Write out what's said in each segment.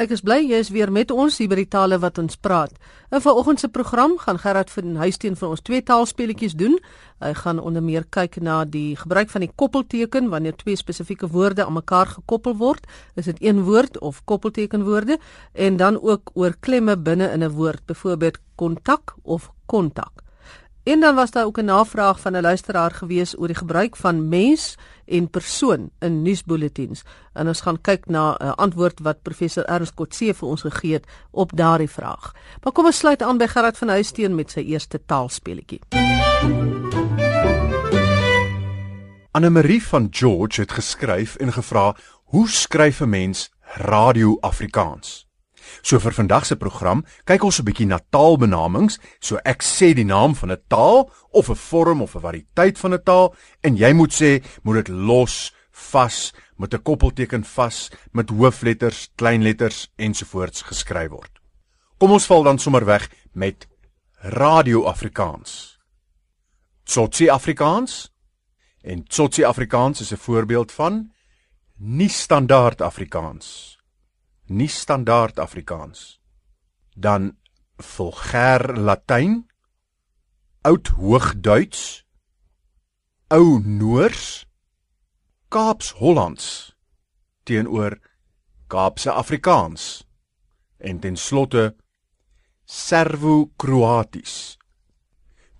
Ek is bly jy is weer met ons hier by die tale wat ons praat. In vanoggend se program gaan Gerard van Huisteen vir ons twee taalspeletjies doen. Hy gaan onder meer kyk na die gebruik van die koppelteken wanneer twee spesifieke woorde aan mekaar gekoppel word. Is dit een woord of koppeltekenwoorde? En dan ook oor klemme binne in 'n woord, byvoorbeeld kontak of kontak. En dan was daar ook 'n navraag van 'n luisteraar gewees oor die gebruik van mens en persoon in nuusbulletins. En ons gaan kyk na 'n antwoord wat professor Ernst Kotse vir ons gegee het op daardie vraag. Maar kom ons sluit aan by Gerard van Huisteen met sy eerste taalspeletjie. Anne-Marie van George het geskryf en gevra: "Hoe skryf 'n mens Radio Afrikaans?" So vir vandag se program kyk ons 'n bietjie na taalbenamings. So ek sê die naam van 'n taal of 'n vorm of 'n variëteit van 'n taal en jy moet sê moet dit los, vas, met 'n koppelteken vas, met hoofletters, kleinletters ensovoorts geskryf word. Kom ons val dan sommer weg met Radio Afrikaans. Tsotsi Afrikaans en Tsotsi Afrikaans is 'n voorbeeld van nie standaard Afrikaans nie standaard Afrikaans. Dan vulgêr Latyn, oud Hoogduits, ou Noors, Kaaps Hollands teenoor Kaapse Afrikaans en ten slotte Servo-Kroaties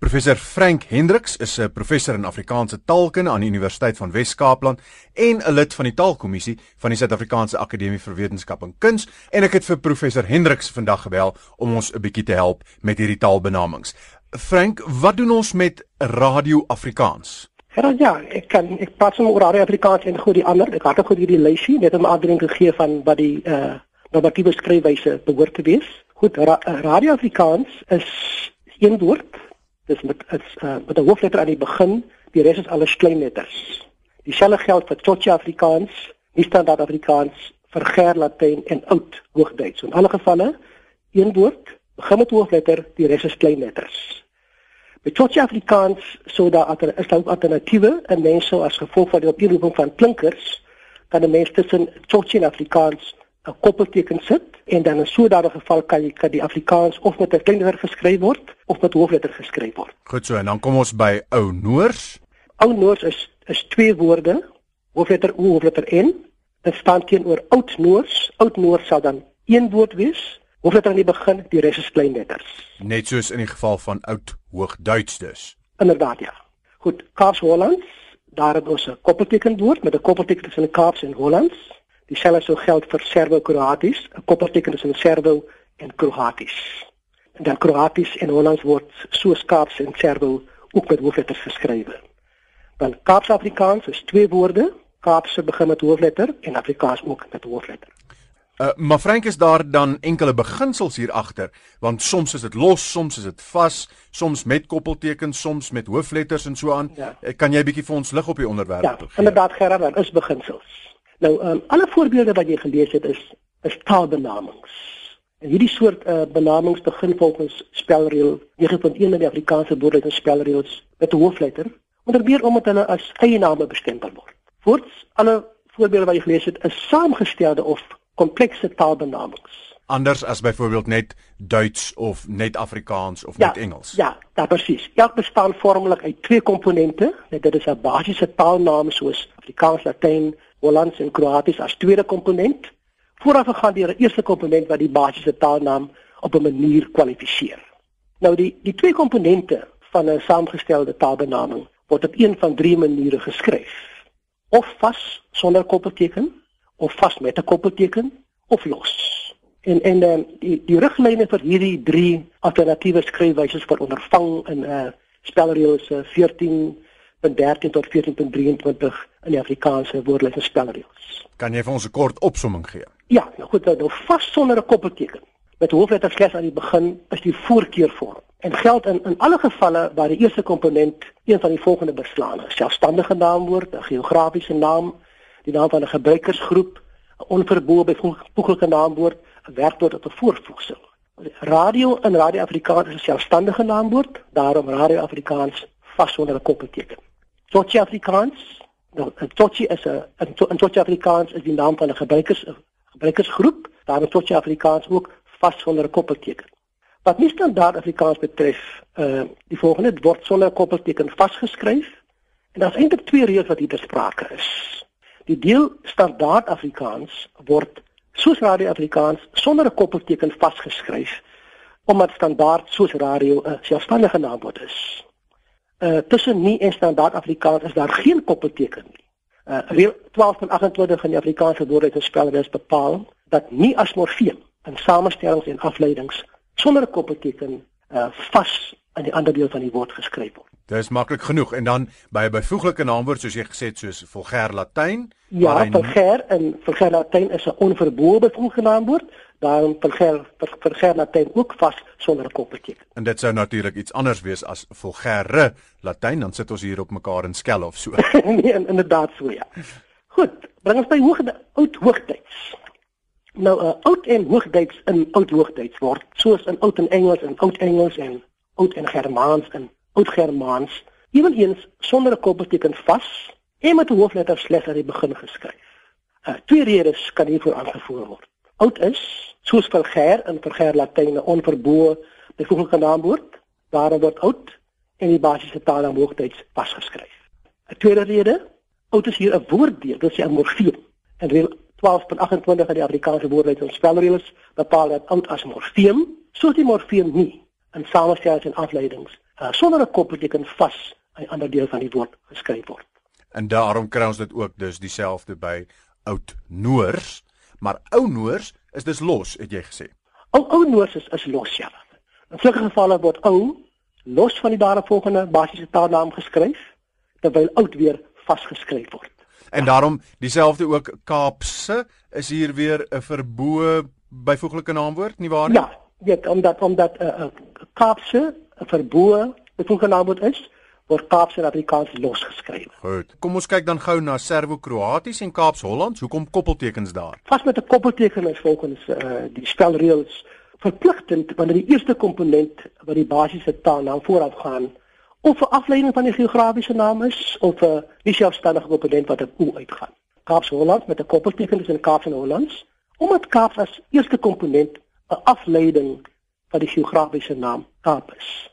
Professor Frank Hendriks is 'n professor in Afrikaanse taalkunde aan die Universiteit van Wes-Kaapland en 'n lid van die Taalkommissie van die Suid-Afrikaanse Akademie vir Wetenskap en Kuns en ek het vir professor Hendriks vandag gebel om ons 'n bietjie te help met hierdie taalbenamings. Frank, wat doen ons met Radio Afrikaans? Ja, ja, ek kan ek praat sommer oor Radio Afrikaans en goed die ander. Ek het ook hierdie lysie net om aandring gegee van wat die uh normatiewe skryfwyse behoort te wees. Goed, ra Radio Afrikaans is een woord dis met is uh, met 'n hoofletter aan die begin, die res is alles kleinletters. Dieselfde geld vir Tsotsi Afrikaans, nie standaard Afrikaans, vir Ger Latyn en Oud Hoogduits. So in alle gevalle een woord begin met hoofletter, die res is kleinletters. Met Tsotsi Afrikaans sou daar is daar alternatiewe en mense as gevolg van die oproeping van klinkers kan 'n mens tussen Tsotsi en Afrikaans 'n koppelteken sit en dan in so 'n geval kan jy kan die Afrikaans of met 'n kleiner geskryf word of met hoofletter geskryf word. Goed so en dan kom ons by ou Noors. Ou Noors is is twee woorde, hoofletter O hoofletter N. Dit staan teenoor oud Noors. Oud Noors sal dan een woord wees. Hoofletter aan die begin, die res is klein letters. Net soos in die geval van oud Hoogduits dus. Inderdaad ja. Goed, Kaaps Hollands, daar het ons 'n koppelteken woord met 'n koppelteken tussen Kaaps en Hollands. Dieselfde sou geld vir Servo-Kroaties, 'n koppelteken is in Servo en Kroaties. En dan Kroaties en Hollands word soos Kaaps en Servo ook met hoofletters geskryf. Dan Kaaps-Afrikaans is twee woorde, Kaaps se begin met hoofletter en Afrikaans ook met hoofletter. Uh, maar Frank is daar dan enkele beginsels hier agter, want soms is dit los, soms is dit vas, soms met koppeltekens, soms met hoofletters en so aan. Ja. Eh, kan jy bietjie vir ons lig op die onderwerp ja, gee? Inderdaad Gerard, daar is beginsels. Nou, um, alle voorbeelde wat jy gelees het is is taalbenamings. En hierdie soort uh, benamings begin volgens spelreël 9.1 in die Afrikaanse woordelike spelreëls met 'n hoofletter, onder meer omdat hulle as eie name bestempel word. Voorts alle voorbeelde wat jy gelees het is saamgestelde of komplekse taalbenamings. Anders as byvoorbeeld net Duits of net Afrikaans of ja, net Engels. Ja, ja, presies. Elk bestaan vormelik uit twee komponente. Dit is 'n basiese taalnaam soos Afrikaans, Latyn, Hollands en Kroaties as tweede komponent vooraf gegaan deur 'n eerste komponent wat die basiese taalnaam op 'n manier kwalifiseer. Nou die die twee komponente van 'n saamgestelde taalbenaming word op een van drie maniere geskryf. Of vas sonder koppelteken, of vas met 'n koppelteken, of los. En en dan die die riglyne vir hierdie drie alternatiewe skryfwyse word ondervang in 'n uh, spelreëls 14 van 13 tot 14.23 in die Afrikaanse woordelike spelreëls. Kan jy vir ons 'n kort opsomming gee? Ja, nou goed, nou vas sonder 'n koppelteken. Met hoofletter slegs aan die begin is die voorkeurvorm en geld in in alle gevalle waar die eerste komponent een van die volgende beslaan is: selfstandige naamwoord, 'n geografiese naam, die naam van 'n gebruikersgroep, 'n onverboë byvoeglike naamwoord, 'n werkwoord of 'n voorvoegsel. Radio in Radio Afrikaans is 'n selfstandige naamwoord, daarom Radio Afrikaans vas sonder 'n koppelteken. Tsotsi Afrikaans Nou, 'n Tsotsi is 'n 'n Tsotsi Afrikaans is die naam van 'n gebruikers gebruikersgroep Daar is tot jy Afrikaans ook vas sonder 'n koppelteken. Wat nie standaard Afrikaans betref, uh die volgende word sonder 'n koppelteken vasgeskryf en daar's eintlik twee reëls wat hier besprake is. Die deel standaard Afrikaans word soos Radio Afrikaans sonder 'n koppelteken vasgeskryf omdat standaard soos radio 'n selfstandige naamwoord is. Uh tussen nie en standaard Afrikaans is daar geen koppelteken nie. Uh reël 12 van 28 van die Afrikaanse woordheidsspelreëls bepaal dat nie as morfeem in samestellings en afleidings sonder 'n koppelteken uh vas in die ander deel van die woord geskryf word. Dis maklik genoeg en dan by 'n byvoeglike naamwoord soos jy gesê het soos vulgêr Latyn. Ja, vulgêr en vulgêr Latyn is 'n onverboorde byvoeglike naamwoord, daarom vulgêr vulgêr Latyn ook vas sonder 'n koppelteken. En dit sou natuurlik iets anders wees as vulgêre Latyn, dan sit ons hier op mekaar in skel of so. nee, inderdaad so ja. Goed, bring ons by hoogde oud hoogtyds. Nou uh, oud en hoogtyds in oud hoogtyds word soos in oud en Engels en oud Engels en oud en Germaans en Oud-Germaans, ewenigs sonder 'n koppelteken vas en met 'n hoofletter slegs aan die begin geskryf. Uh, twee redes kan hiervoor aangevoer word. Oud is, soos vulgêr in vulgêr Latyn 'n onverbode byvoeglike naamwoord, daar word oud en die basiese taal aan hoogtyds vasgeskryf. 'n Tweede rede, oud is hier 'n woorddeel, dit is 'n morfeem. En reël 12.28 van die Afrikaanse woordelys en spelreëls bepaal dat oud as morfeem, soos die morfeem nie in samestellings en afleidings uh, sonder 'n koppelteken vas aan 'n ander deel van die woord geskryf word. En daarom kry ons dit ook dus dieselfde by oud Noors, maar ou Noors is dis los, het jy gesê. Ou ou Noors is is los ja. In sulke gevalle word ou los van die daaropvolgende basiese taalnaam geskryf terwyl oud weer vasgeskryf word. En daarom dieselfde ook Kaapse is hier weer 'n verbo byvoeglike naamwoord, nie waar nie? Ja, weet omdat omdat 'n uh, uh, Kaapse 'n verbo bevoegnaamwoord is, word Kaapse en Afrikaans losgeskryf. Goed. Kom ons kyk dan gou na Servo-Kroaties en Kaaps-Hollands. Hoekom koppeltekens daar? Vas met 'n koppelteken is volgens uh, die spelreëls verpligtend wanneer die eerste komponent wat die basiese taalnaam vooraf gaan of 'n afleiding van die geografiese naam is of 'n nie selfstandige komponent wat op o uitgaan. Kaaps-Hollands met 'n koppelteken is in Kaaps en Hollands omdat Kaaps as eerste komponent 'n afleiding van die geografiese naam Kaap is.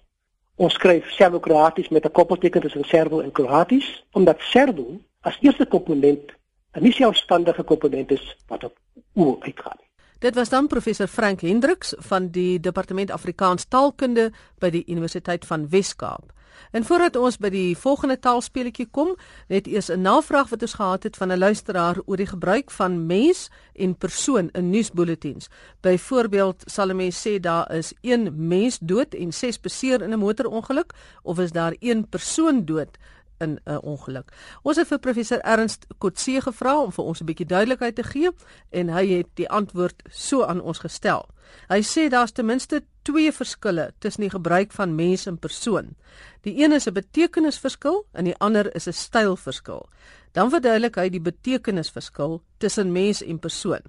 Ons skryf Servo-Kroaties met 'n koppelteken tussen Servo en Kroaties omdat Servo as eerste komponent 'n nie selfstandige komponent is wat op o uitgaan. Dit was dan professor Frank Hendriks van die Departement Afrikaans Taalkunde by die Universiteit van Wes-Kaap. En voordat ons by die volgende taalspeletjie kom, net eers 'n navraag wat ons gehad het van 'n luisteraar oor die gebruik van mens en persoon in nuusbulletins. Byvoorbeeld, sal 'n mens sê daar is 1 mens dood en 6 beseer in 'n motorongeluk of is daar 1 persoon dood in 'n ongeluk. Ons het vir professor Ernst Kotse gevra om vir ons 'n bietjie duidelikheid te gee en hy het die antwoord so aan ons gestel. Hy sê daar's ten minste twee verskille tussen die gebruik van mens en persoon. Die een is 'n betekenisverskil en die ander is 'n stylverskil. Dan verduidelik hy die betekenisverskil tussen mens en persoon.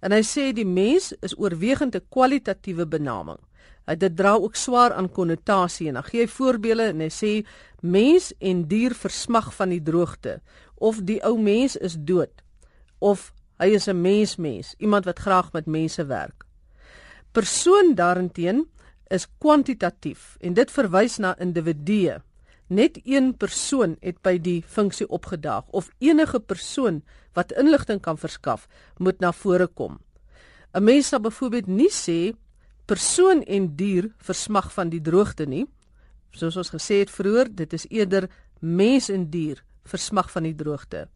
En hy sê die mens is oorwegend 'n kwalitatiewe benaming. Hy dit dra ook swaar aan konnotasie en dan gee hy voorbeelde en hy sê mens en dier versmag van die droogte of die ou mens is dood of hy is 'n mensmens, iemand wat graag met mense werk. Persoon daarenteen is kwantitatief en dit verwys na individue. Net een persoon het by die funksie opgedaag of enige persoon wat inligting kan verskaf, moet na vore kom. 'n Mens sal byvoorbeeld nie sê persoon en dier versmag van die droogte nie. Soos ons gesê het vroeër, dit is eerder mens en dier versmag van die droogte.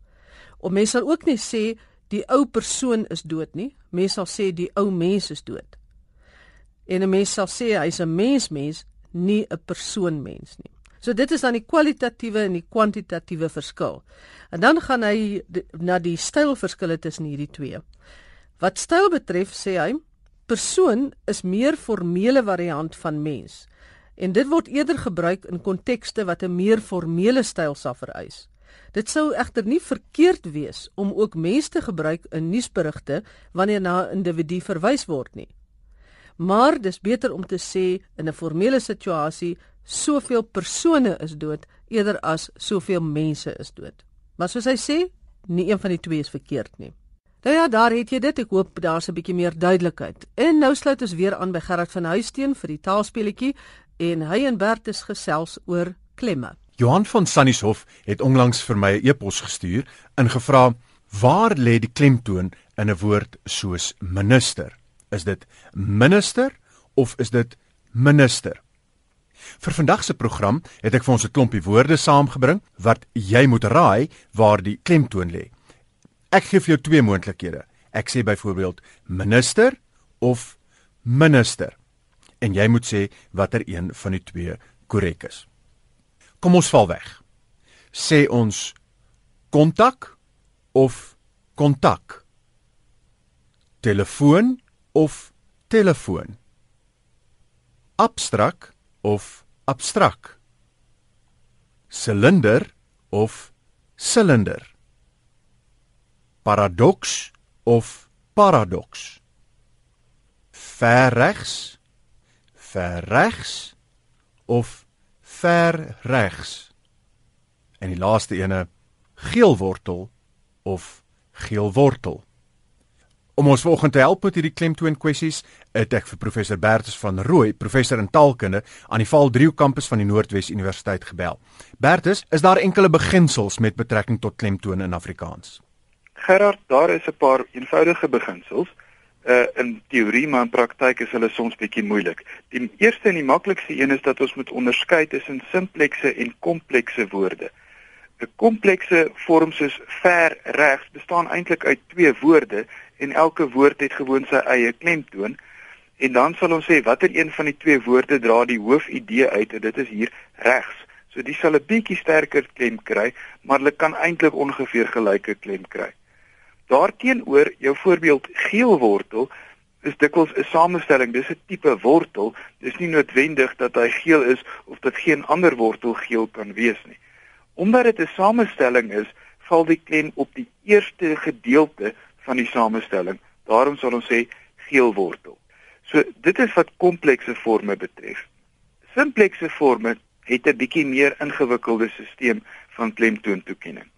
Of mens sal ook nie sê die ou persoon is dood nie. Mens sal sê die ou mens is dood. En 'n mens sal sê hy's 'n mensmens, nie 'n persoonmens nie. So dit is dan die kwalitatiewe en die kwantitatiewe verskil. En dan gaan hy na die stylverskille tussen hierdie twee. Wat styl betref, sê hy, persoon is meer formele variant van mens. En dit word eerder gebruik in kontekste wat 'n meer formele styl sal vereis. Dit sou egter nie verkeerd wees om ook mens te gebruik in nuusberigte wanneer na 'n individu verwys word nie maar dis beter om te sê in 'n formele situasie soveel persone is dood eerder as soveel mense is dood. Maar soos hy sê, nie een van die twee is verkeerd nie. Nou ja, daar het jy dit. Ek hoop daar's 'n bietjie meer duidelikheid. En nou sluit ons weer aan by Gerard van Huisteen vir die taalspeletjie en hy en Bert is gesels oor klemme. Johan van Sannieshof het onlangs vir my 'n e e-pos gestuur en gevra waar lê die klemtoon in 'n woord soos minister? Is dit minister of is dit minister? Vir vandag se program het ek vir ons 'n klompie woorde saamgebring wat jy moet raai waar die klemtoon lê. Ek gee vir jou twee moontlikhede. Ek sê byvoorbeeld minister of minister. En jy moet sê watter een van die twee korrek is. Kom ons val weg. Sê ons kontak of kontak. Telefoon of telefoon. Abstrak of abstrak. Silinder of silinder. Paradoks of paradoks. Ver regs, ver regs of ver regs. En die laaste ene geel wortel of geel wortel. Om ons vanoggend te help met hierdie klemtoon kwessies, het ek vir professor Bertus van Rooi, professor in taalkunde aan die Vaal 3 kampus van die Noordwes Universiteit gebel. Bertus, is daar enkele beginsels met betrekking tot klemtone in Afrikaans? Gerard, daar is 'n paar eenvoudige beginsels. Uh in teorie maar in praktyk is hulle soms bietjie moeilik. Die eerste en die maklikste een is dat ons moet onderskei tussen simplekse en komplekse woorde. 'n Komplekse vorm soos ver regs bestaan eintlik uit twee woorde en elke woord het gewoon sy eie klemtoon. En dan sal ons sê watter een van die twee woorde dra die hoofidee uit en dit is hier regs. So die sal 'n bietjie sterker klem kry, maar hulle kan eintlik ongeveer gelyke klem kry. Daarteenoor jou voorbeeld geel wortel is dikwels 'n samestelling, dis 'n tipe wortel. Dis nie noodwendig dat hy geel is of dat geen ander wortel geel kan wees nie. Omdat dit 'n samestelling is, val die klem op die eerste gedeelte van die samestelling. Daarom sal ons sê geel wortel. So dit is wat komplekse forme betref. Simplekse forme het 'n bietjie meer ingewikkelde stelsel van klemtoontoekenning.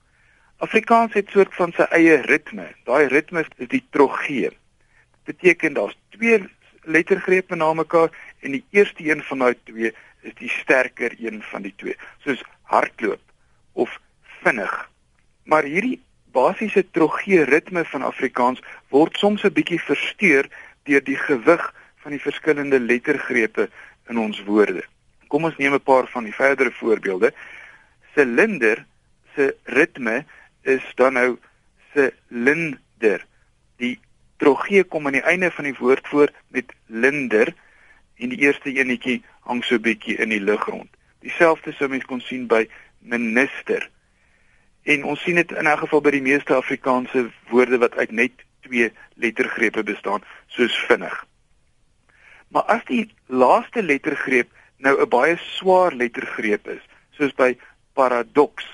Afrikaans het soort van sy eie ritme. Daai ritme is die trogee. Dit beteken daar's twee lettergrepe na mekaar en die eerste een van daai twee is die sterker een van die twee, soos hardloop of vinnig. Maar hierdie basiese trogee ritme van Afrikaans word soms 'n bietjie versteur deur die gewig van die verskillende lettergrepe in ons woorde. Kom ons neem 'n paar van die verdere voorbeelde. Silinder se ritme is dan nou silinder. Die trogee kom aan die einde van die woord voor met linder en die eerste enetjie hang so bietjie in die lug rond. Dieselfde sou mens kon sien by minister. En ons sien dit in 'n geval by die meeste Afrikaanse woorde wat uit net twee lettergrepe bestaan, soos vinnig. Maar as die laaste lettergreep nou 'n baie swaar lettergreep is, soos by paradoks,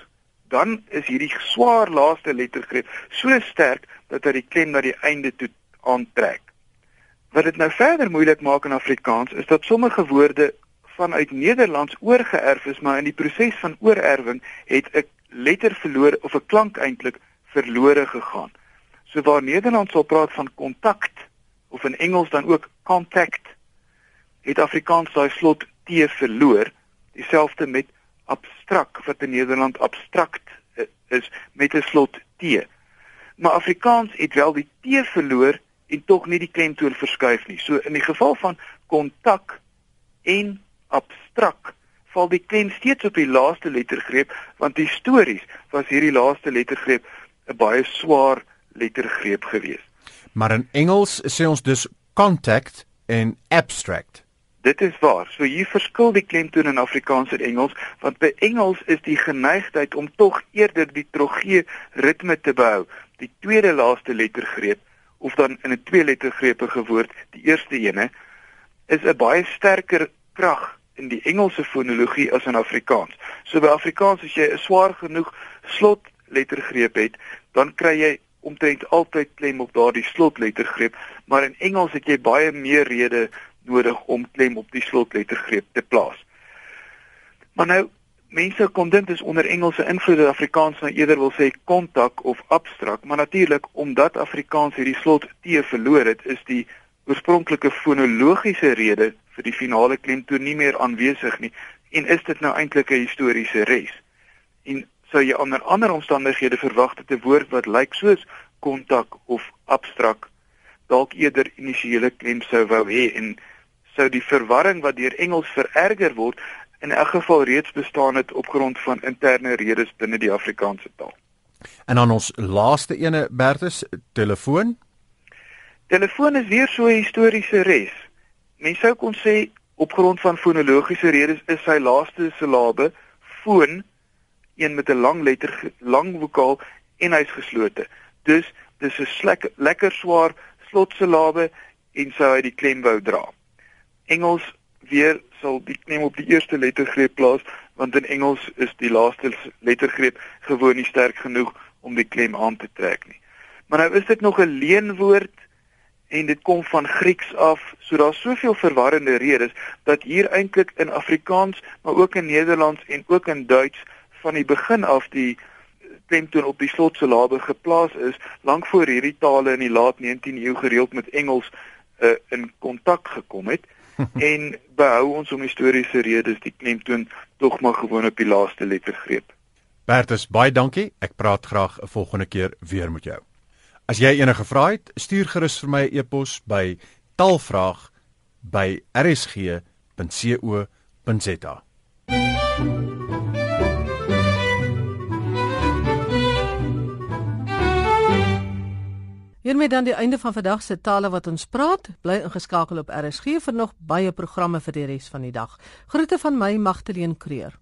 dan is hierdie swaar laaste lettergreep so sterk dat hy die klem na die einde toe aantrek. Wat dit nou verder moeilik maak in Afrikaans is dat sommige woorde vanuit Nederlands oorgeerf is, maar in die proses van oorerwing het 'n letter verloor of 'n klank eintlik verlore gegaan. So waar Nederland sal praat van kontak of in Engels dan ook contact, het Afrikaans daai slot t verloor, dieselfde met abstrakt wat in Nederland abstrakt eh, is met 'n slot t. Maar Afrikaans het wel die t verloor en tog nie die klemtoon verskuif nie. So in die geval van kontak en abstrakt val die klem steeds op die laaste lettergreep want histories was hierdie laaste lettergreep 'n baie swaar lettergreep geweest. Maar in Engels sê ons dus contact en abstract. Dit is waar. So hier verskil die klemtoon in Afrikaans en Engels want by Engels is die geneigtheid om tog eerder die trogee ritme te behou. Die tweede laaste lettergreep of dan in 'n twee lettergrepe gewoord, die eerste ene is 'n baie sterker krag in die Engelse fonologie as in Afrikaans. So by Afrikaans as jy 'n swaar genoeg slotlettergreep het, dan kry jy omtrent altyd klem op daardie slotlettergreep, maar in Engels het jy baie meer rede nodig om klem op die slotlettergreep te plaas. Maar nou mense kon dink dis onder Engelse invloed dat Afrikaans nou eerder wil sê kontak of abstrakt, maar natuurlik omdat Afrikaans hierdie slot T verloor het, is die oorspronklike fonologiese rede vir die finale klemtoon nie meer aanwesig nie en is dit nou eintlik 'n historiese res. En sou jy onder ander omstandighede verwag dat 'n woord wat lyk soos kontak of abstrakt dalk eerder initiële klem sou wou hê en sou die verwarring wat deur Engels vererger word in elk geval reeds bestaan het op grond van interne redes binne die Afrikaanse taal. En dan ons laaste ene Bertus telefoon. Telefoon is weer so 'n historiese res. Mens sou kon sê op grond van fonologiese redes is sy laaste silabe foon een met 'n lang letter lang vokaal en hy's geslote. Dus dis 'n lekker swaar slotsilabe en sou hy die klem wou dra. Engels weer sal die klem op die eerste lettergreep plaas want in Engels is die laaste lettergreep gewoon nie sterk genoeg om die klem aan te trek nie. Maar nou is dit nog 'n leenwoord en dit kom van Grieks af, so daar's soveel verwarrende redes dat hier eintlik in Afrikaans, maar ook in Nederlands en ook in Duits van die begin af die klemtoon op die slotsilabe geplaas is, lank voor hierdie tale in die laat 19de eeu gereeld met Engels uh, in kontak gekom het. en behou ons om historiese redes die klemtoon tog maar gewoon op die laaste lettergreep. Bertus, baie dankie. Ek praat graag 'n volgende keer weer met jou. As jy enige vrae het, stuur gerus vir my 'n e e-pos by taalvraag@rsg.co.za. Hiermee dan die einde van vandag se tale wat ons praat. Bly ingeskakel op RSG vir nog baie programme vir die res van die dag. Groete van my Magtleen Creer.